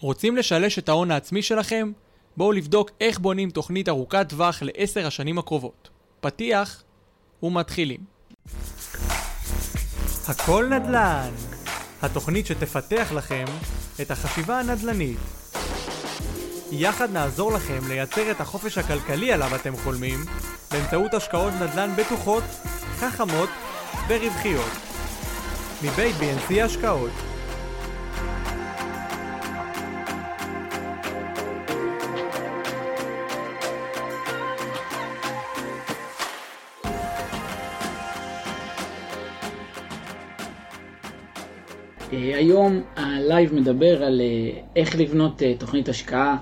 רוצים לשלש את ההון העצמי שלכם? בואו לבדוק איך בונים תוכנית ארוכת טווח לעשר השנים הקרובות. פתיח ומתחילים. הכל נדל"ן, התוכנית שתפתח לכם את החשיבה הנדל"נית. יחד נעזור לכם לייצר את החופש הכלכלי עליו אתם חולמים באמצעות השקעות נדל"ן בטוחות, חכמות ורווחיות. מבית BNC השקעות היום הלייב מדבר על אה, איך לבנות אה, תוכנית השקעה,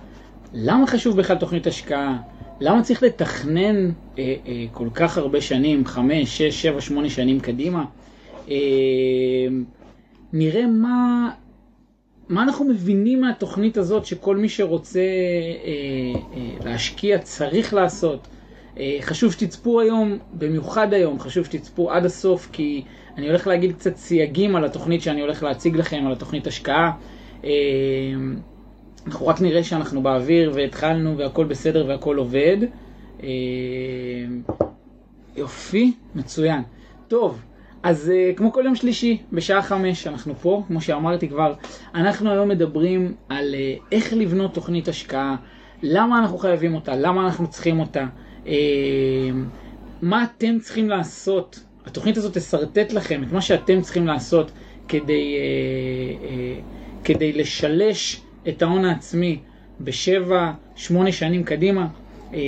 למה חשוב בכלל תוכנית השקעה, למה צריך לתכנן כל כך הרבה שנים, חמש, שש, שבע, שמונה שנים קדימה. נראה מה, מה אנחנו מבינים מהתוכנית הזאת שכל מי שרוצה להשקיע צריך לעשות. חשוב שתצפו היום, במיוחד היום, חשוב שתצפו עד הסוף כי אני הולך להגיד קצת סייגים על התוכנית שאני הולך להציג לכם, על התוכנית השקעה. אה, אנחנו רק נראה שאנחנו באוויר והתחלנו והכל בסדר והכל עובד. אה, יופי, מצוין. טוב, אז אה, כמו כל יום שלישי, בשעה חמש אנחנו פה, כמו שאמרתי כבר, אנחנו היום מדברים על איך לבנות תוכנית השקעה, למה אנחנו חייבים אותה, למה אנחנו צריכים אותה, מה אתם צריכים לעשות? התוכנית הזאת תשרטט לכם את מה שאתם צריכים לעשות כדי, אה, אה, כדי לשלש את ההון העצמי בשבע, שמונה שנים קדימה. אה,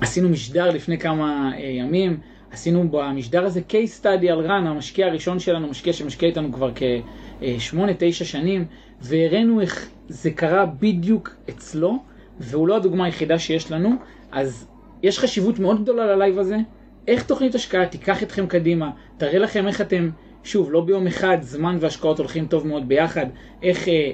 עשינו משדר לפני כמה אה, ימים, עשינו במשדר הזה case study על רן, המשקיע הראשון שלנו, משקיע שמשקיע איתנו כבר כשמונה, תשע שנים, והראינו איך זה קרה בדיוק אצלו, והוא לא הדוגמה היחידה שיש לנו, אז יש חשיבות מאוד גדולה ללייב הזה. איך תוכנית השקעה תיקח אתכם קדימה, תראה לכם איך אתם, שוב, לא ביום אחד, זמן והשקעות הולכים טוב מאוד ביחד, איך אה, אה,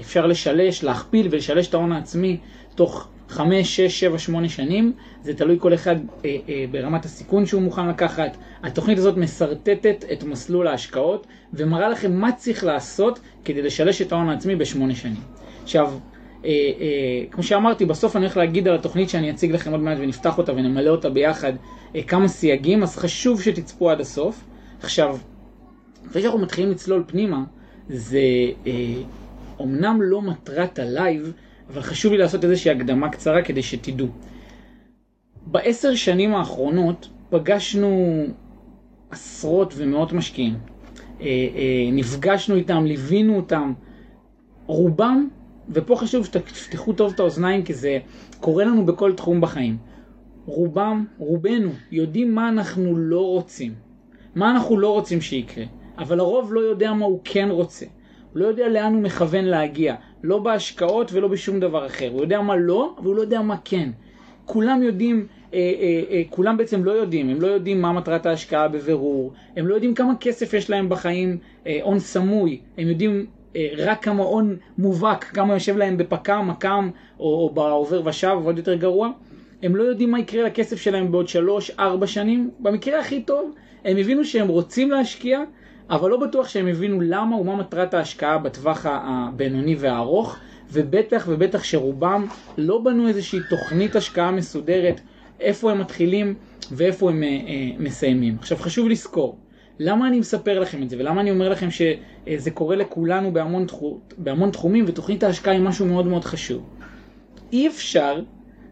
אפשר לשלש, להכפיל ולשלש את ההון העצמי תוך 5, 6, 7, 8 שנים, זה תלוי כל אחד אה, אה, ברמת הסיכון שהוא מוכן לקחת. התוכנית הזאת משרטטת את מסלול ההשקעות ומראה לכם מה צריך לעשות כדי לשלש את ההון העצמי בשמונה שנים. עכשיו, אה, אה, כמו שאמרתי, בסוף אני הולך להגיד על התוכנית שאני אציג לכם עוד מעט ונפתח אותה ונמלא אותה ביחד אה, כמה סייגים, אז חשוב שתצפו עד הסוף. עכשיו, אחרי שאנחנו מתחילים לצלול פנימה, זה אומנם לא מטרת הלייב, אבל חשוב לי לעשות איזושהי הקדמה קצרה כדי שתדעו. בעשר שנים האחרונות פגשנו עשרות ומאות משקיעים. נפגשנו איתם, ליווינו אותם. רובם ופה חשוב שתפתחו טוב את האוזניים כי זה קורה לנו בכל תחום בחיים. רובם, רובנו, יודעים מה אנחנו לא רוצים. מה אנחנו לא רוצים שיקרה. אבל הרוב לא יודע מה הוא כן רוצה. הוא לא יודע לאן הוא מכוון להגיע. לא בהשקעות ולא בשום דבר אחר. הוא יודע מה לא, אבל הוא לא יודע מה כן. כולם יודעים, אה, אה, אה, כולם בעצם לא יודעים, הם לא יודעים מה מטרת ההשקעה בבירור, הם לא יודעים כמה כסף יש להם בחיים, אה, הון אה, סמוי, הם יודעים רק כמה הון מובהק, כמה יושב להם בפק"ם, מק"מ או, או בעובר ושב, עוד יותר גרוע. הם לא יודעים מה יקרה לכסף שלהם בעוד שלוש, ארבע שנים. במקרה הכי טוב, הם הבינו שהם רוצים להשקיע, אבל לא בטוח שהם הבינו למה ומה מטרת ההשקעה בטווח הבינוני והארוך, ובטח ובטח שרובם לא בנו איזושהי תוכנית השקעה מסודרת, איפה הם מתחילים ואיפה הם אה, אה, מסיימים. עכשיו חשוב לזכור, למה אני מספר לכם את זה, ולמה אני אומר לכם שזה קורה לכולנו בהמון, תחום, בהמון תחומים, ותוכנית ההשקעה היא משהו מאוד מאוד חשוב. אי אפשר,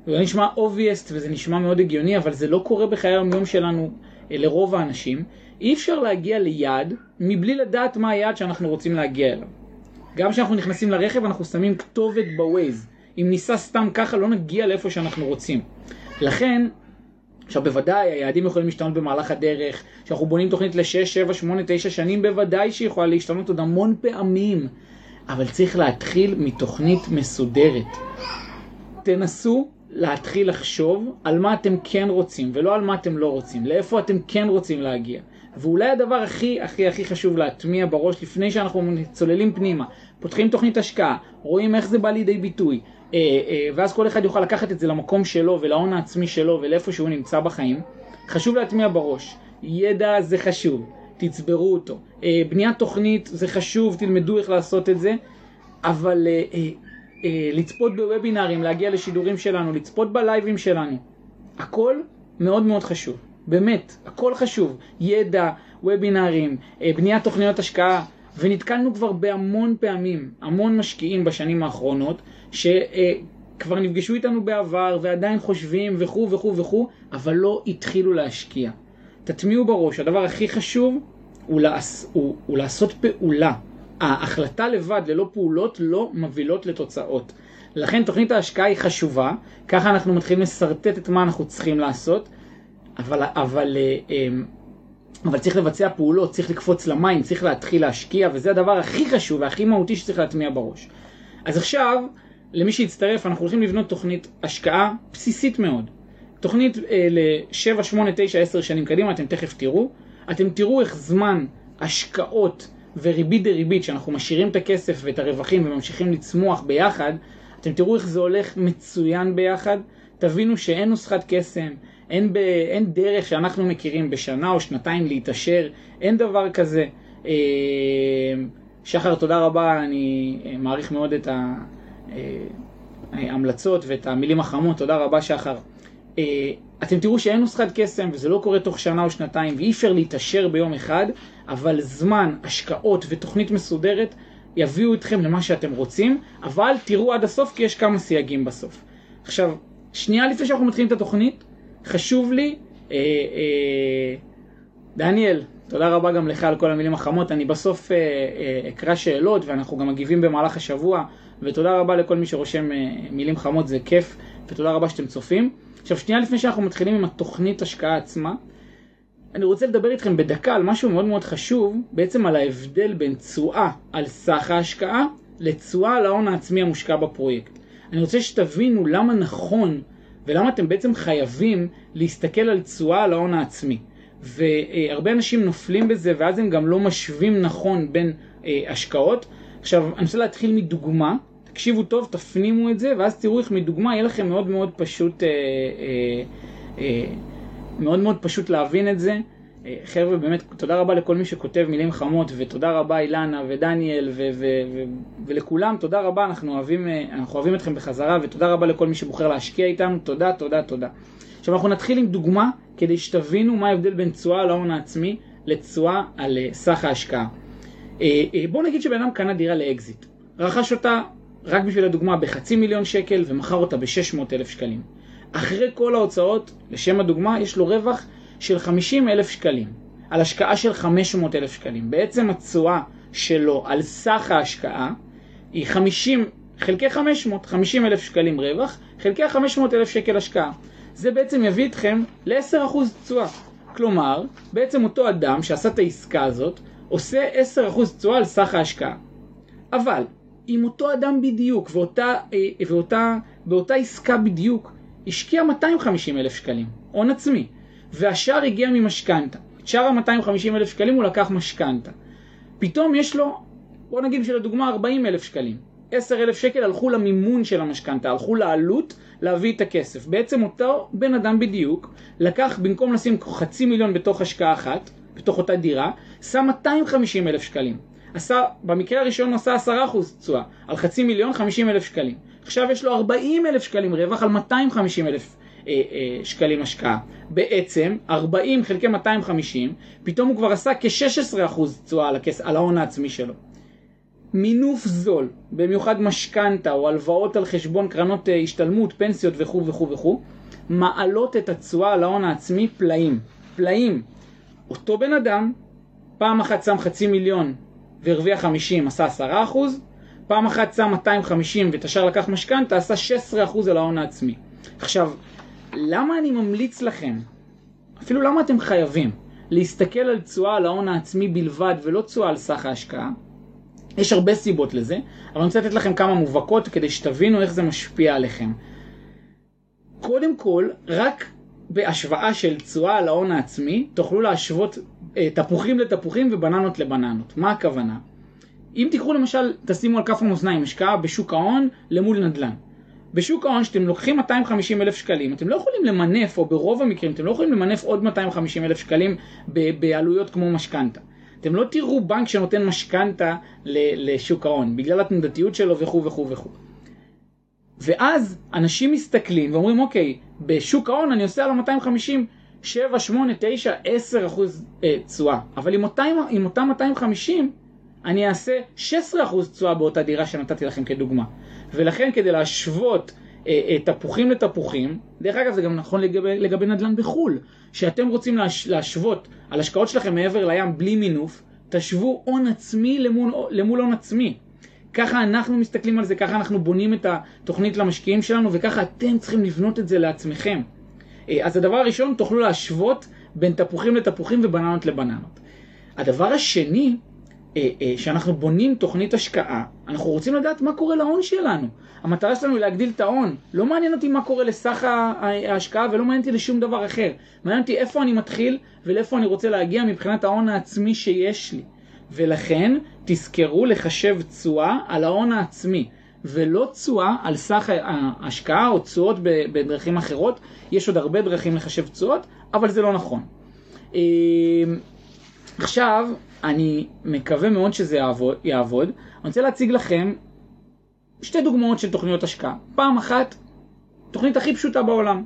זה נשמע obvious וזה נשמע מאוד הגיוני, אבל זה לא קורה בחיי היום שלנו אה, לרוב האנשים, אי אפשר להגיע ליעד מבלי לדעת מה היעד שאנחנו רוצים להגיע אליו. גם כשאנחנו נכנסים לרכב אנחנו שמים כתובת בווייז. אם ניסע סתם ככה לא נגיע לאיפה שאנחנו רוצים. לכן עכשיו בוודאי היעדים יכולים להשתנות במהלך הדרך, כשאנחנו בונים תוכנית ל-6, 7, 8, 9 שנים, בוודאי שהיא יכולה להשתנות עוד המון פעמים, אבל צריך להתחיל מתוכנית מסודרת. תנסו להתחיל לחשוב על מה אתם כן רוצים ולא על מה אתם לא רוצים, לאיפה אתם כן רוצים להגיע. ואולי הדבר הכי הכי הכי חשוב להטמיע בראש לפני שאנחנו צוללים פנימה, פותחים תוכנית השקעה, רואים איך זה בא לידי ביטוי, ואז כל אחד יוכל לקחת את זה למקום שלו ולהון העצמי שלו ולאיפה שהוא נמצא בחיים. חשוב להטמיע בראש, ידע זה חשוב, תצברו אותו. אה, בניית תוכנית זה חשוב, תלמדו איך לעשות את זה. אבל אה, אה, אה, לצפות בוובינארים, להגיע לשידורים שלנו, לצפות בלייבים שלנו, הכל מאוד מאוד חשוב. באמת, הכל חשוב. ידע, וובינארים, אה, בניית תוכניות השקעה, ונתקלנו כבר בהמון פעמים, המון משקיעים בשנים האחרונות, שכבר נפגשו איתנו בעבר ועדיין חושבים וכו' וכו' וכו', אבל לא התחילו להשקיע. תטמיעו בראש, הדבר הכי חשוב הוא, לעש, הוא, הוא לעשות פעולה. ההחלטה לבד ללא פעולות לא מובילות לתוצאות. לכן תוכנית ההשקעה היא חשובה, ככה אנחנו מתחילים לשרטט את מה אנחנו צריכים לעשות, אבל, אבל, אה, אבל צריך לבצע פעולות, צריך לקפוץ למים, צריך להתחיל להשקיע, וזה הדבר הכי חשוב והכי מהותי שצריך להטמיע בראש. אז עכשיו, למי שיצטרף, אנחנו הולכים לבנות תוכנית השקעה בסיסית מאוד. תוכנית אה, ל-7, 8, 9, 10 שנים קדימה, אתם תכף תראו. אתם תראו איך זמן השקעות וריבית דריבית, שאנחנו משאירים את הכסף ואת הרווחים וממשיכים לצמוח ביחד, אתם תראו איך זה הולך מצוין ביחד. תבינו שאין נוסחת קסם, אין, ב, אין דרך שאנחנו מכירים בשנה או שנתיים להתעשר, אין דבר כזה. אה, שחר, תודה רבה, אני אה, מעריך מאוד את ההמלצות ואת המילים החמות, תודה רבה שחר. אה, אתם תראו שאין נוסחת קסם וזה לא קורה תוך שנה או שנתיים ואי אפשר להתעשר ביום אחד, אבל זמן, השקעות ותוכנית מסודרת יביאו אתכם למה שאתם רוצים, אבל תראו עד הסוף כי יש כמה סייגים בסוף. עכשיו, שנייה לפני שאנחנו מתחילים את התוכנית, חשוב לי, אה, אה, דניאל, תודה רבה גם לך על כל המילים החמות, אני בסוף אה, אה, אקרא שאלות ואנחנו גם מגיבים במהלך השבוע, ותודה רבה לכל מי שרושם אה, מילים חמות, זה כיף, ותודה רבה שאתם צופים. עכשיו שנייה לפני שאנחנו מתחילים עם התוכנית השקעה עצמה, אני רוצה לדבר איתכם בדקה על משהו מאוד מאוד חשוב, בעצם על ההבדל בין תשואה על סך ההשקעה לתשואה על ההון העצמי המושקע בפרויקט. אני רוצה שתבינו למה נכון ולמה אתם בעצם חייבים להסתכל על תשואה על ההון העצמי. והרבה אנשים נופלים בזה ואז הם גם לא משווים נכון בין אה, השקעות. עכשיו, אני רוצה להתחיל מדוגמה, תקשיבו טוב, תפנימו את זה, ואז תראו איך מדוגמה יהיה לכם מאוד מאוד פשוט, אה, אה, אה, מאוד מאוד פשוט להבין את זה. אה, חבר'ה, באמת, תודה רבה לכל מי שכותב מילים חמות, ותודה רבה אילנה ודניאל ו- ו- ו- ולכולם, תודה רבה, אנחנו אוהבים, אה, אנחנו אוהבים אתכם בחזרה, ותודה רבה לכל מי שבוחר להשקיע איתנו, תודה, תודה, תודה. עכשיו אנחנו נתחיל עם דוגמה, כדי שתבינו מה ההבדל בין תשואה על ההון העצמי לתשואה על אה, סך ההשקעה. בואו נגיד שבן אדם קנה דירה לאקזיט, רכש אותה רק בשביל הדוגמה בחצי מיליון שקל ומכר אותה ב-600 אלף שקלים. אחרי כל ההוצאות, לשם הדוגמה, יש לו רווח של 50 אלף שקלים, על השקעה של 500 אלף שקלים. בעצם התשואה שלו על סך ההשקעה היא 50 חלקי 500, 50 אלף שקלים רווח, חלקי 500 אלף שקל השקעה. זה בעצם יביא אתכם ל-10% תשואה. כלומר, בעצם אותו אדם שעשה את העסקה הזאת, עושה 10% תשואה על סך ההשקעה. אבל, אם אותו אדם בדיוק ואותה, אה, ואותה, באותה עסקה בדיוק השקיע 250 אלף שקלים, הון עצמי, והשאר הגיע ממשכנתה. את שאר ה-250 אלף שקלים הוא לקח משכנתה. פתאום יש לו, בוא נגיד בשביל הדוגמה 40 אלף שקלים. 10 אלף שקל הלכו למימון של המשכנתה, הלכו לעלות להביא את הכסף. בעצם אותו בן אדם בדיוק לקח, במקום לשים חצי מיליון בתוך השקעה אחת, בתוך אותה דירה, שם 250 אלף שקלים. עשה, במקרה הראשון הוא עשה 10% תשואה, על חצי מיליון 50 אלף שקלים. עכשיו יש לו 40 אלף שקלים רווח על 250 אלף אה, אה, שקלים השקעה. בעצם 40 חלקי 250, פתאום הוא כבר עשה כ-16% תשואה על, הכס, על ההון העצמי שלו. מינוף זול, במיוחד משכנתה או הלוואות על חשבון קרנות אה, השתלמות, פנסיות וכו' וכו' וכו', מעלות את התשואה על ההון העצמי פלאים. פלאים. אותו בן אדם, פעם אחת שם חצי מיליון והרוויח 50, עשה 10 אחוז, פעם אחת שם 250 ואת השאר לקח משכנתה, עשה 16 אחוז על ההון העצמי. עכשיו, למה אני ממליץ לכם, אפילו למה אתם חייבים, להסתכל על תשואה על ההון העצמי בלבד ולא תשואה על סך ההשקעה? יש הרבה סיבות לזה, אבל אני רוצה לתת לכם כמה מובהקות כדי שתבינו איך זה משפיע עליכם. קודם כל, רק בהשוואה של תשואה על ההון העצמי, תוכלו להשוות אה, תפוחים לתפוחים ובננות לבננות. מה הכוונה? אם תיקחו למשל, תשימו על כף המאזניים השקעה בשוק ההון למול נדל"ן. בשוק ההון שאתם לוקחים 250 אלף שקלים, אתם לא יכולים למנף, או ברוב המקרים אתם לא יכולים למנף עוד 250 אלף שקלים בעלויות כמו משכנתה. אתם לא תראו בנק שנותן משכנתה לשוק ההון, בגלל התנודתיות שלו וכו' וכו' וכו'. ואז אנשים מסתכלים ואומרים, אוקיי, בשוק ההון אני עושה על ה-250 7, 8, 9, 10 אחוז אה, תשואה, אבל עם אותם, עם אותם 250 אני אעשה 16 אחוז תשואה באותה דירה שנתתי לכם כדוגמה. ולכן כדי להשוות אה, אה, תפוחים לתפוחים, דרך אגב זה גם נכון לגבי, לגבי נדל"ן בחו"ל, שאתם רוצים להש, להשוות על השקעות שלכם מעבר לים בלי מינוף, תשוו הון עצמי למול הון עצמי. ככה אנחנו מסתכלים על זה, ככה אנחנו בונים את התוכנית למשקיעים שלנו, וככה אתם צריכים לבנות את זה לעצמכם. אה, אז הדבר הראשון, תוכלו להשוות בין תפוחים לתפוחים ובננות לבננות. הדבר השני, אה, אה, שאנחנו בונים תוכנית השקעה, אנחנו רוצים לדעת מה קורה להון שלנו. המטרה שלנו היא להגדיל את ההון. לא מעניין אותי מה קורה לסך ההשקעה ולא מעניין אותי לשום דבר אחר. מעניין אותי איפה אני מתחיל ולאיפה אני רוצה להגיע מבחינת ההון העצמי שיש לי. ולכן תזכרו לחשב תשואה על ההון העצמי. ולא תשואה על סך ההשקעה או תשואות בדרכים אחרות. יש עוד הרבה דרכים לחשב תשואות, אבל זה לא נכון. אמ, עכשיו, אני מקווה מאוד שזה יעבוד. יעבוד. אני רוצה להציג לכם שתי דוגמאות של תוכניות השקעה. פעם אחת, תוכנית הכי פשוטה בעולם.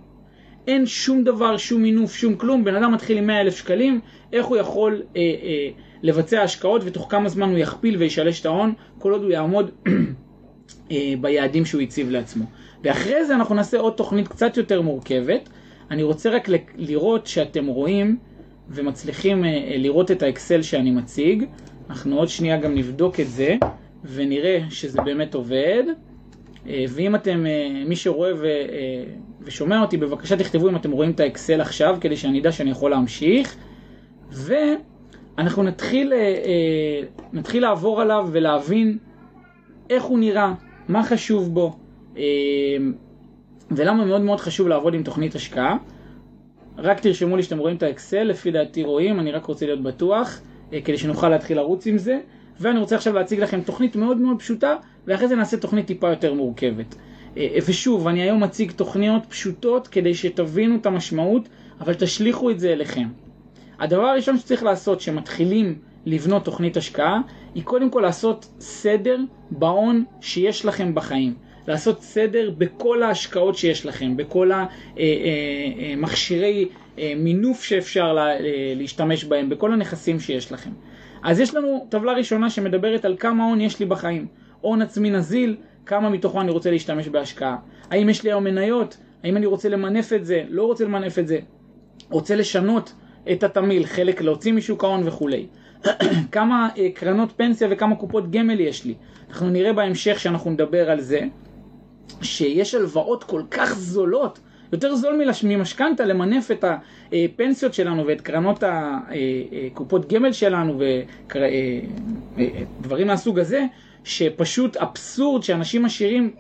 אין שום דבר, שום מינוף, שום כלום. בן אדם מתחיל עם 100 אלף שקלים, איך הוא יכול אה, אה, לבצע השקעות ותוך כמה זמן הוא יכפיל וישלש את ההון, כל עוד הוא יעמוד אה, ביעדים שהוא הציב לעצמו. ואחרי זה אנחנו נעשה עוד תוכנית קצת יותר מורכבת. אני רוצה רק לראות שאתם רואים ומצליחים אה, אה, לראות את האקסל שאני מציג. אנחנו עוד שנייה גם נבדוק את זה ונראה שזה באמת עובד. ואם אתם, מי שרואה ו, ושומע אותי, בבקשה תכתבו אם אתם רואים את האקסל עכשיו, כדי שאני אדע שאני יכול להמשיך. ואנחנו נתחיל, נתחיל לעבור עליו ולהבין איך הוא נראה, מה חשוב בו, אמ, ולמה מאוד מאוד חשוב לעבוד עם תוכנית השקעה. רק תרשמו לי שאתם רואים את האקסל, לפי דעתי רואים, אני רק רוצה להיות בטוח, אה, כדי שנוכל להתחיל לרוץ עם זה. ואני רוצה עכשיו להציג לכם תוכנית מאוד מאוד פשוטה, ואחרי זה נעשה תוכנית טיפה יותר מורכבת. אה, ושוב, אני היום מציג תוכניות פשוטות כדי שתבינו את המשמעות, אבל תשליכו את זה אליכם. הדבר הראשון שצריך לעשות כשמתחילים לבנות תוכנית השקעה, היא קודם כל לעשות סדר בהון שיש לכם בחיים. לעשות סדר בכל ההשקעות שיש לכם, בכל המכשירי אה, אה, אה, מינוף שאפשר להשתמש בהם, בכל הנכסים שיש לכם. אז יש לנו טבלה ראשונה שמדברת על כמה הון יש לי בחיים. הון עצמי נזיל, כמה מתוכו אני רוצה להשתמש בהשקעה. האם יש לי היום מניות? האם אני רוצה למנף את זה? לא רוצה למנף את זה? רוצה לשנות את התמיל, חלק להוציא משוק ההון וכולי. כמה uh, קרנות פנסיה וכמה קופות גמל יש לי. אנחנו נראה בהמשך שאנחנו נדבר על זה, שיש הלוואות כל כך זולות, יותר זול ממשכנתה למנף את הפנסיות שלנו ואת קרנות הקופות אה, אה, גמל שלנו ודברים מהסוג הזה, שפשוט אבסורד שאנשים עשירים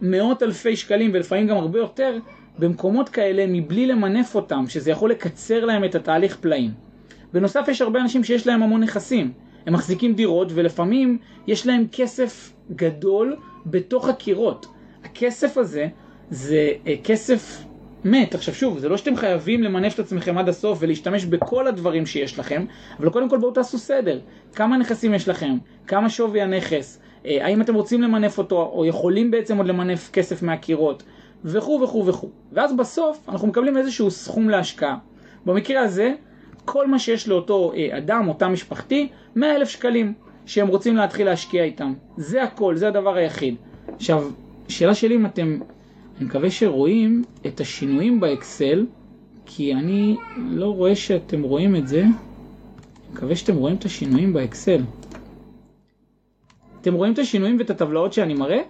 מאות אלפי שקלים ולפעמים גם הרבה יותר במקומות כאלה מבלי למנף אותם, שזה יכול לקצר להם את התהליך פלאים. בנוסף יש הרבה אנשים שיש להם המון נכסים. הם מחזיקים דירות ולפעמים יש להם כסף גדול בתוך הקירות. הכסף הזה זה אה, כסף מת. עכשיו שוב, זה לא שאתם חייבים למנף את עצמכם עד הסוף ולהשתמש בכל הדברים שיש לכם, אבל קודם כל בואו תעשו סדר. כמה נכסים יש לכם? כמה שווי הנכס? אה, האם אתם רוצים למנף אותו, או יכולים בעצם עוד למנף כסף מהקירות? וכו' וכו' וכו'. ואז בסוף אנחנו מקבלים איזשהו סכום להשקעה. במקרה הזה, כל מה שיש לאותו אה, אדם, אותה משפחתי, 100 אלף שקלים שהם רוצים להתחיל להשקיע איתם. זה הכל, זה הדבר היחיד. עכשיו, שאלה שלי אם אתם, אני מקווה שרואים את השינויים באקסל, כי אני לא רואה שאתם רואים את זה. אני מקווה שאתם רואים את השינויים באקסל. אתם רואים את השינויים ואת הטבלאות שאני מראה?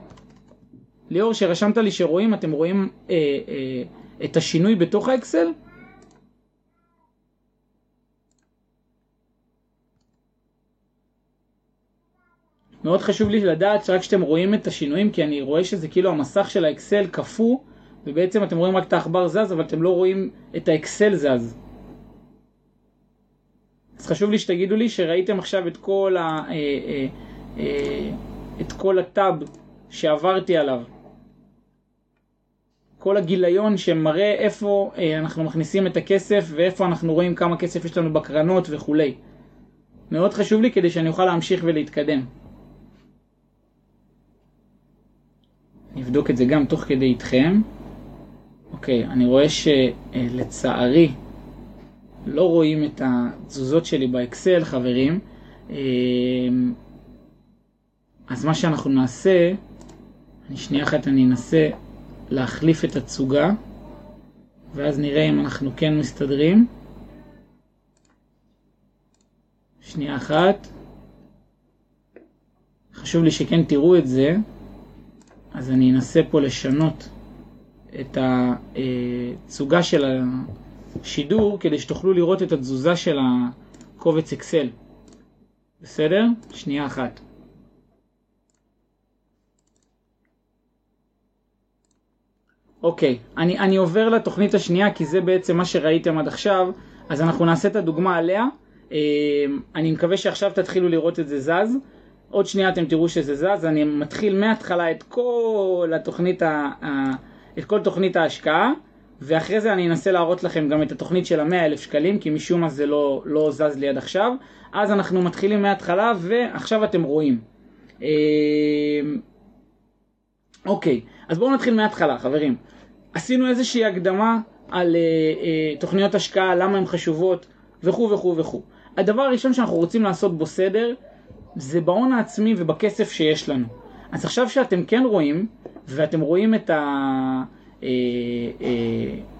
ליאור, שרשמת לי שרואים, אתם רואים אה, אה, את השינוי בתוך האקסל? מאוד חשוב לי לדעת שרק כשאתם רואים את השינויים, כי אני רואה שזה כאילו המסך של האקסל קפוא, ובעצם אתם רואים רק את העכבר זז, אבל אתם לא רואים את האקסל זז. אז חשוב לי שתגידו לי שראיתם עכשיו את כל, ה, אה, אה, אה, את כל הטאב שעברתי עליו. כל הגיליון שמראה איפה אה, אנחנו מכניסים את הכסף ואיפה אנחנו רואים כמה כסף יש לנו בקרנות וכולי. מאוד חשוב לי כדי שאני אוכל להמשיך ולהתקדם. נבדוק את זה גם תוך כדי איתכם. אוקיי, אני רואה שלצערי לא רואים את התזוזות שלי באקסל, חברים. אמ, אז מה שאנחנו נעשה, אני שנייה אחת אני אנסה להחליף את התצוגה, ואז נראה אם אנחנו כן מסתדרים. שנייה אחת. חשוב לי שכן תראו את זה, אז אני אנסה פה לשנות את התצוגה של השידור כדי שתוכלו לראות את התזוזה של הקובץ אקסל. בסדר? שנייה אחת. אוקיי, אני, אני עובר לתוכנית השנייה כי זה בעצם מה שראיתם עד עכשיו, אז אנחנו נעשה את הדוגמה עליה. אה, אני מקווה שעכשיו תתחילו לראות את זה זז. עוד שנייה אתם תראו שזה זז, אני מתחיל מההתחלה את כל התוכנית, ה, את כל תוכנית ההשקעה, ואחרי זה אני אנסה להראות לכם גם את התוכנית של המאה אלף שקלים, כי משום מה זה לא, לא זז לי עד עכשיו. אז אנחנו מתחילים מההתחלה, ועכשיו אתם רואים. אה, אוקיי, אז בואו נתחיל מההתחלה, חברים. עשינו איזושהי הקדמה על uh, uh, תוכניות השקעה, למה הן חשובות, וכו' וכו' וכו'. הדבר הראשון שאנחנו רוצים לעשות בו סדר, זה בהון העצמי ובכסף שיש לנו. אז עכשיו שאתם כן רואים, ואתם רואים את ה... אה, אה,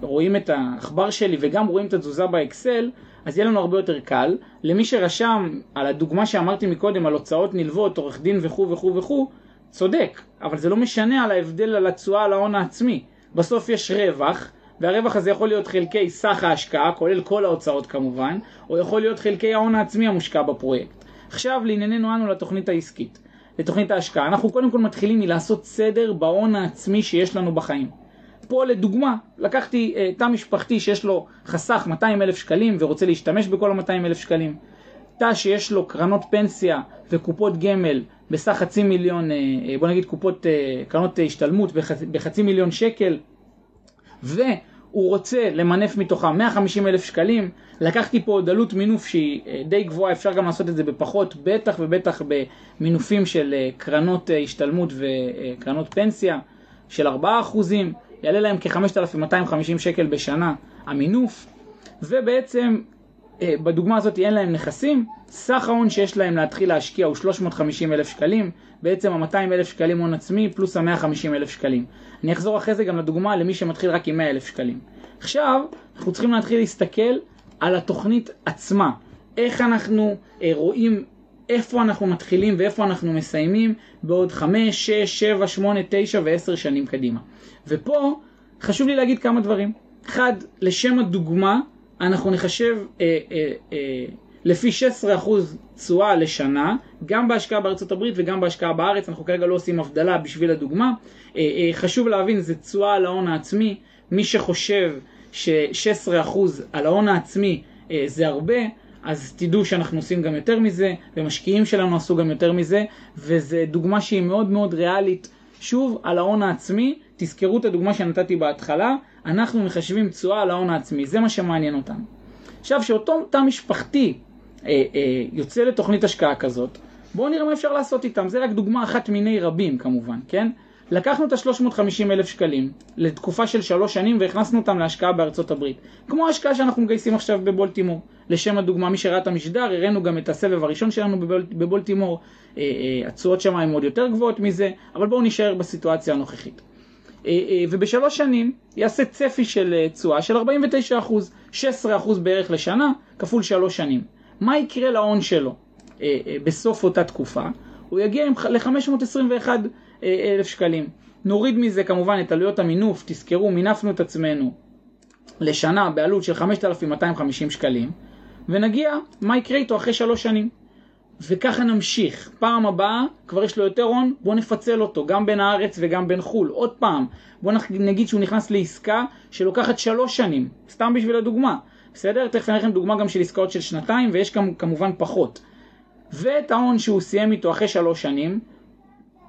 רואים את העכבר שלי וגם רואים את התזוזה באקסל, אז יהיה לנו הרבה יותר קל. למי שרשם על הדוגמה שאמרתי מקודם, על הוצאות נלוות, עורך דין וכו' וכו' וכו', צודק, אבל זה לא משנה על ההבדל על התשואה על ההון העצמי. בסוף יש רווח, והרווח הזה יכול להיות חלקי סך ההשקעה, כולל כל ההוצאות כמובן, או יכול להיות חלקי ההון העצמי המושקע בפרויקט. עכשיו לענייננו אנו לתוכנית העסקית, לתוכנית ההשקעה. אנחנו קודם כל מתחילים מלעשות סדר בהון העצמי שיש לנו בחיים. פה לדוגמה, לקחתי uh, תא משפחתי שיש לו חסך 200 אלף שקלים ורוצה להשתמש בכל ה-200 אלף שקלים. תא שיש לו קרנות פנסיה וקופות גמל בסך חצי מיליון, uh, בוא נגיד קופות, uh, קרנות השתלמות בחצי, מיליון שקל, והוא רוצה למנף מתוכם 150 אלף שקלים, לקחתי פה עוד עלות מינוף שהיא די גבוהה, אפשר גם לעשות את זה בפחות, בטח ובטח במינופים של קרנות השתלמות וקרנות פנסיה של 4%, יעלה להם כ-5,250 שקל בשנה המינוף, ובעצם אה, בדוגמה הזאת אין להם נכסים, סך ההון שיש להם להתחיל להשקיע הוא 350 אלף שקלים, בעצם ה-200 אלף שקלים הון עצמי פלוס ה-150 אלף שקלים. אני אחזור אחרי זה גם לדוגמה למי שמתחיל רק עם 100 אלף שקלים. עכשיו אנחנו צריכים להתחיל להסתכל על התוכנית עצמה, איך אנחנו אה, רואים איפה אנחנו מתחילים ואיפה אנחנו מסיימים בעוד 5, 6, 7, 8, 9 ו-10 שנים קדימה. ופה חשוב לי להגיד כמה דברים. אחד, לשם הדוגמה, אנחנו נחשב אה, אה, אה, לפי 16% תשואה לשנה, גם בהשקעה בארצות הברית וגם בהשקעה בארץ, אנחנו כרגע לא עושים הבדלה בשביל הדוגמה. אה, אה, חשוב להבין, זה תשואה על ההון העצמי. מי שחושב ש-16% על ההון העצמי אה, זה הרבה, אז תדעו שאנחנו עושים גם יותר מזה, ומשקיעים שלנו עשו גם יותר מזה, וזו דוגמה שהיא מאוד מאוד ריאלית, שוב, על ההון העצמי, תזכרו את הדוגמה שנתתי בהתחלה, אנחנו מחשבים תשואה על ההון העצמי, זה מה שמעניין אותנו. עכשיו, כשאותו תא משפחתי אה, אה, יוצא לתוכנית השקעה כזאת, בואו נראה מה אפשר לעשות איתם, זה רק דוגמה אחת מיני רבים כמובן, כן? לקחנו את ה-350 אלף שקלים לתקופה של שלוש שנים והכנסנו אותם להשקעה בארצות הברית. כמו ההשקעה שאנחנו מגייסים עכשיו בבולטימור. לשם הדוגמה, מי שראה את המשדר, הראינו גם את הסבב הראשון שלנו בבול, בבולטימור. אה, אה, התשואות שם הן עוד יותר גבוהות מזה, אבל בואו נשאר בסיטואציה הנוכחית. אה, ובשלוש שנים יעשה צפי של תשואה של 49%, 16% בערך לשנה, כפול שלוש שנים. מה יקרה להון שלו בסוף אותה תקופה? הוא יגיע ל-521 אלף שקלים. נוריד מזה כמובן את עלויות המינוף, תזכרו, מינפנו את עצמנו לשנה בעלות של 5,250 שקלים, ונגיע מה יקרה איתו אחרי שלוש שנים. וככה נמשיך. פעם הבאה כבר יש לו יותר הון, בואו נפצל אותו, גם בין הארץ וגם בין חו"ל. עוד פעם, בואו נגיד שהוא נכנס לעסקה שלוקחת שלוש שנים, סתם בשביל הדוגמה. בסדר? תכף אני לכם דוגמה גם של עסקאות של שנתיים, ויש גם כמובן פחות. ואת ההון שהוא סיים איתו אחרי שלוש שנים,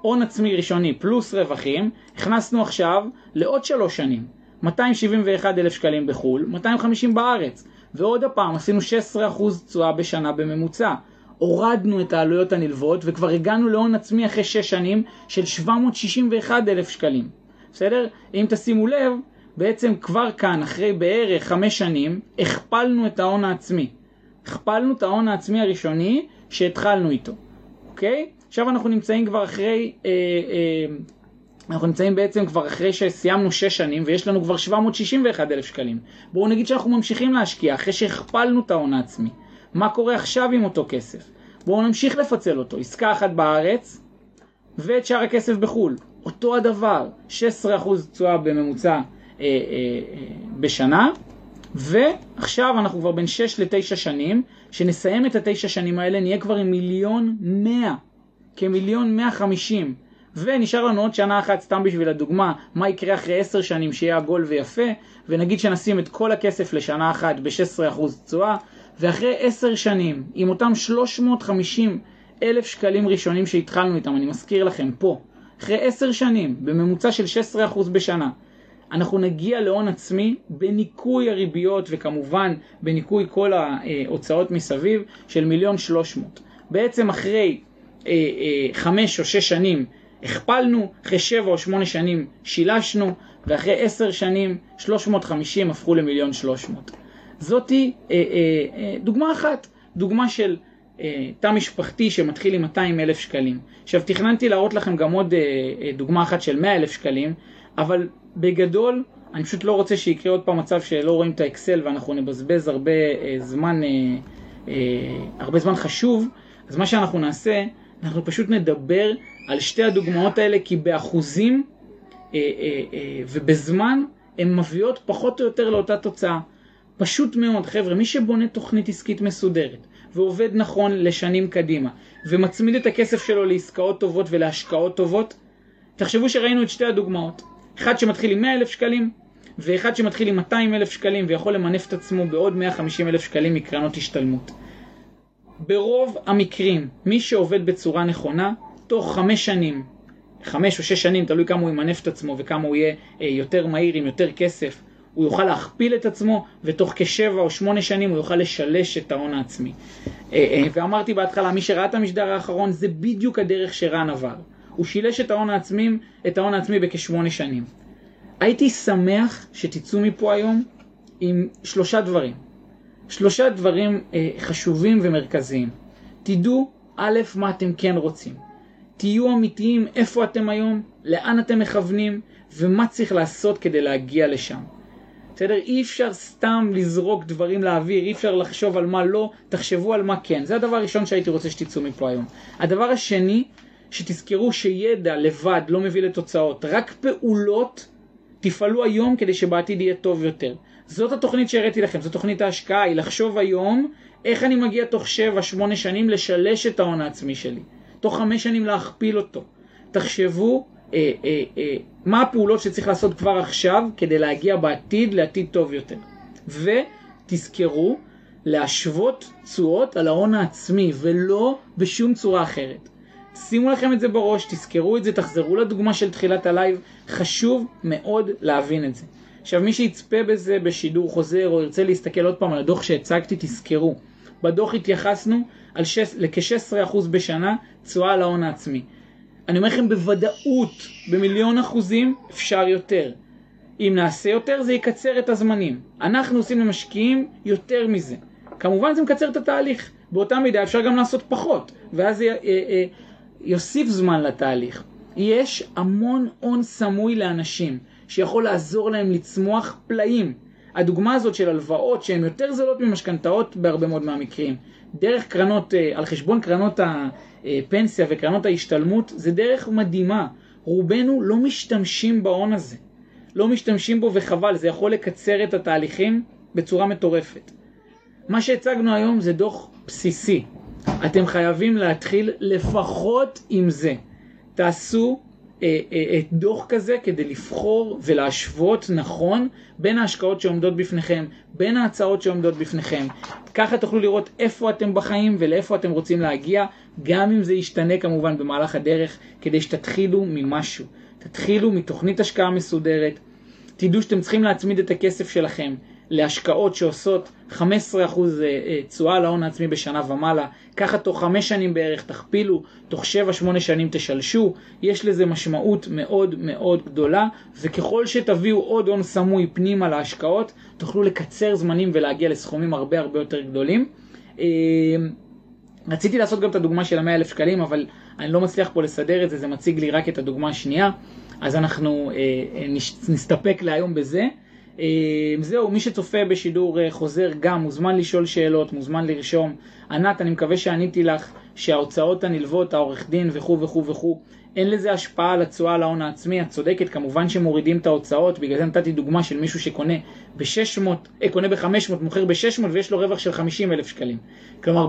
הון עצמי ראשוני פלוס רווחים, הכנסנו עכשיו לעוד שלוש שנים. 271 אלף שקלים בחו"ל, 250 בארץ. ועוד הפעם עשינו 16% תשואה בשנה בממוצע. הורדנו את העלויות הנלוות וכבר הגענו להון עצמי אחרי 6 שנים של 761 אלף שקלים. בסדר? אם תשימו לב, בעצם כבר כאן, אחרי בערך 5 שנים, הכפלנו את ההון העצמי. הכפלנו את ההון העצמי הראשוני שהתחלנו איתו, אוקיי? עכשיו אנחנו נמצאים כבר אחרי, אה, אה, אנחנו נמצאים בעצם כבר אחרי שסיימנו 6 שנים ויש לנו כבר 761 אלף שקלים. בואו נגיד שאנחנו ממשיכים להשקיע אחרי שהכפלנו את ההון העצמי. מה קורה עכשיו עם אותו כסף? בואו נמשיך לפצל אותו. עסקה אחת בארץ ואת שאר הכסף בחו"ל. אותו הדבר, 16% תשואה בממוצע אה, אה, אה, בשנה, ועכשיו אנחנו כבר בין 6 ל-9 שנים, שנסיים את התשע שנים האלה נהיה כבר עם מיליון 100, כמיליון 150. ונשאר לנו עוד שנה אחת סתם בשביל הדוגמה, מה יקרה אחרי 10 שנים שיהיה עגול ויפה, ונגיד שנשים את כל הכסף לשנה אחת ב-16% תשואה, ואחרי 10 שנים, עם אותם 350 אלף שקלים ראשונים שהתחלנו איתם, אני מזכיר לכם פה, אחרי 10 שנים, בממוצע של 16% בשנה, אנחנו נגיע להון עצמי בניכוי הריביות וכמובן בניכוי כל ההוצאות מסביב של מיליון שלוש מאות. בעצם אחרי אה, אה, חמש או שש שנים הכפלנו, אחרי שבע או שמונה שנים שילשנו, ואחרי עשר שנים 350 הפכו למיליון שלוש מאות. זאתי אה, אה, אה, דוגמה אחת, דוגמה של אה, תא משפחתי שמתחיל עם 200 אלף שקלים. עכשיו תכננתי להראות לכם גם עוד אה, אה, דוגמה אחת של 100 אלף שקלים, אבל בגדול אני פשוט לא רוצה שיקרה עוד פעם מצב שלא רואים את האקסל ואנחנו נבזבז הרבה אה, זמן, אה, אה, הרבה זמן חשוב, אז מה שאנחנו נעשה, אנחנו פשוט נדבר על שתי הדוגמאות האלה כי באחוזים אה, אה, אה, ובזמן הן מביאות פחות או יותר לאותה תוצאה. פשוט מאוד, חבר'ה, מי שבונה תוכנית עסקית מסודרת ועובד נכון לשנים קדימה ומצמיד את הכסף שלו לעסקאות טובות ולהשקעות טובות, תחשבו שראינו את שתי הדוגמאות. אחד שמתחיל עם 100 אלף שקלים ואחד שמתחיל עם 200 אלף שקלים ויכול למנף את עצמו בעוד 150 אלף שקלים מקרנות השתלמות. ברוב המקרים, מי שעובד בצורה נכונה, תוך חמש שנים, חמש או שש שנים, תלוי כמה הוא ימנף את עצמו וכמה הוא יהיה אה, יותר מהיר עם יותר כסף, הוא יוכל להכפיל את עצמו, ותוך כשבע או שמונה שנים הוא יוכל לשלש את ההון העצמי. אה, אה, ואמרתי בהתחלה, מי שראה את המשדר האחרון, זה בדיוק הדרך שרן עבר. הוא שילש את ההון העצמי, את ההון העצמי בכשמונה שנים. הייתי שמח שתצאו מפה היום עם שלושה דברים. שלושה דברים אה, חשובים ומרכזיים. תדעו, א', מה אתם כן רוצים. תהיו אמיתיים איפה אתם היום, לאן אתם מכוונים, ומה צריך לעשות כדי להגיע לשם. בסדר? אי אפשר סתם לזרוק דברים לאוויר, אי אפשר לחשוב על מה לא, תחשבו על מה כן. זה הדבר הראשון שהייתי רוצה שתצאו מפה היום. הדבר השני, שתזכרו שידע לבד לא מביא לתוצאות, רק פעולות תפעלו היום כדי שבעתיד יהיה טוב יותר. זאת התוכנית שהראיתי לכם, זו תוכנית ההשקעה, היא לחשוב היום איך אני מגיע תוך 7-8 שנים לשלש את ההון העצמי שלי, תוך 5 שנים להכפיל אותו. תחשבו אה, אה, אה, מה הפעולות שצריך לעשות כבר עכשיו כדי להגיע בעתיד לעתיד טוב יותר. ותזכרו להשוות תשואות על ההון העצמי ולא בשום צורה אחרת. שימו לכם את זה בראש, תזכרו את זה, תחזרו לדוגמה של תחילת הלייב, חשוב מאוד להבין את זה. עכשיו מי שיצפה בזה בשידור חוזר או ירצה להסתכל עוד פעם על הדוח שהצגתי, תזכרו. בדוח התייחסנו על שש, לכ-16% בשנה תשואה על ההון העצמי. אני אומר לכם בוודאות, במיליון אחוזים, אפשר יותר. אם נעשה יותר זה יקצר את הזמנים. אנחנו עושים למשקיעים יותר מזה. כמובן זה מקצר את התהליך. באותה מידה אפשר גם לעשות פחות, ואז זה יוסיף זמן לתהליך. יש המון הון סמוי לאנשים, שיכול לעזור להם לצמוח פלאים. הדוגמה הזאת של הלוואות שהן יותר זולות ממשכנתאות בהרבה מאוד מהמקרים, דרך קרנות, אה, על חשבון קרנות הפנסיה וקרנות ההשתלמות, זה דרך מדהימה. רובנו לא משתמשים בהון הזה. לא משתמשים בו וחבל, זה יכול לקצר את התהליכים בצורה מטורפת. מה שהצגנו היום זה דוח בסיסי. אתם חייבים להתחיל לפחות עם זה. תעשו דוח כזה כדי לבחור ולהשוות נכון בין ההשקעות שעומדות בפניכם, בין ההצעות שעומדות בפניכם. ככה תוכלו לראות איפה אתם בחיים ולאיפה אתם רוצים להגיע, גם אם זה ישתנה כמובן במהלך הדרך, כדי שתתחילו ממשהו. תתחילו מתוכנית השקעה מסודרת, תדעו שאתם צריכים להצמיד את הכסף שלכם להשקעות שעושות 15% אה, אה, תשואה להון העצמי בשנה ומעלה, ככה תוך 5 שנים בערך תכפילו, תוך 7-8 שנים תשלשו, יש לזה משמעות מאוד מאוד גדולה, וככל שתביאו עוד הון סמוי פנימה להשקעות, תוכלו לקצר זמנים ולהגיע לסכומים הרבה הרבה יותר גדולים. אה, רציתי לעשות גם את הדוגמה של ה-100 אלף שקלים, אבל אני לא מצליח פה לסדר את זה, זה מציג לי רק את הדוגמה השנייה, אז אנחנו נסתפק להיום בזה. אה, זהו, מי שצופה בשידור אה, חוזר גם מוזמן לשאול שאלות, מוזמן לרשום. ענת, אני מקווה שעניתי לך שההוצאות הנלוות, העורך דין וכו' וכו' וכו', אין לזה השפעה על התשואה להון העצמי, את צודקת, כמובן שמורידים את ההוצאות, בגלל זה נתתי דוגמה של מישהו שקונה ב-600, אה, קונה ב-500, מוכר ב-600 ויש לו רווח של 50 אלף שקלים. כלומר,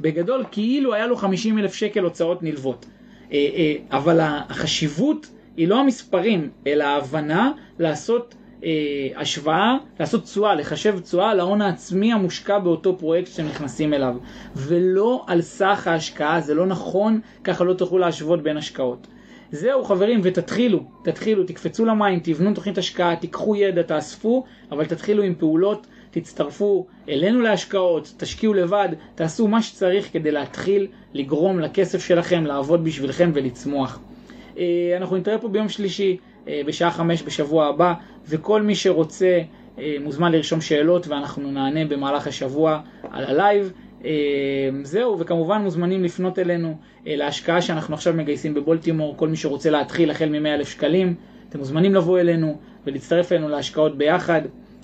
בגדול, כאילו היה לו 50 אלף שקל הוצאות נלוות. אה, אה, אבל החשיבות היא לא המספרים, אלא ההבנה לעשות אה, השוואה, לעשות תשואה, לחשב תשואה להון העצמי המושקע באותו פרויקט שאתם נכנסים אליו, ולא על סך ההשקעה, זה לא נכון, ככה לא תוכלו להשוות בין השקעות. זהו חברים, ותתחילו, תתחילו, תקפצו למים, תבנו תוכנית השקעה, תיקחו ידע, תאספו, אבל תתחילו עם פעולות, תצטרפו אלינו להשקעות, תשקיעו לבד, תעשו מה שצריך כדי להתחיל לגרום לכסף שלכם לעבוד בשבילכם ולצמוח. אה, אנחנו נתראה פה ביום שלישי. אה, בשעה חמש בשבוע הבא, וכל מי שרוצה אה, מוזמן לרשום שאלות ואנחנו נענה במהלך השבוע על הלייב. אה, זהו, וכמובן מוזמנים לפנות אלינו להשקעה שאנחנו עכשיו מגייסים בבולטימור, כל מי שרוצה להתחיל החל מ-100,000 שקלים, אתם מוזמנים לבוא אלינו ולהצטרף אלינו להשקעות ביחד,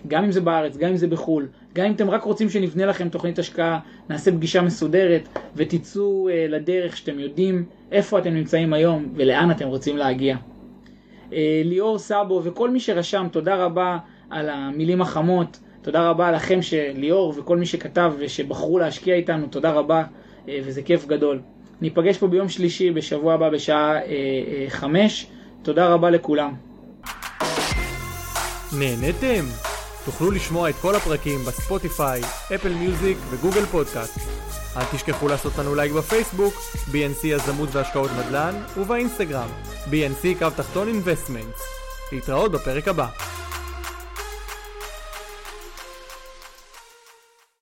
גם אם זה בארץ, גם אם זה בחו"ל, גם אם אתם רק רוצים שנבנה לכם תוכנית השקעה, נעשה פגישה מסודרת ותצאו לדרך שאתם יודעים איפה אתם נמצאים היום ולאן אתם רוצים להגיע. אה, ליאור סאבו וכל מי שרשם, תודה רבה על המילים החמות, תודה רבה לכם שליאור וכל מי שכתב ושבחרו להשקיע איתנו, תודה רבה אה, וזה כיף גדול. ניפגש פה ביום שלישי בשבוע הבא בשעה אה, חמש, תודה רבה לכולם. נהנתם? תוכלו לשמוע את כל הפרקים ב Spotify, Apple Music ו Google Podcast. אל תשכחו לעשות לנו לייק בפייסבוק, BNC יזמות והשקעות נדל"ן, ובאינסטגרם, BNC קו תחתון Investment. להתראות בפרק הבא.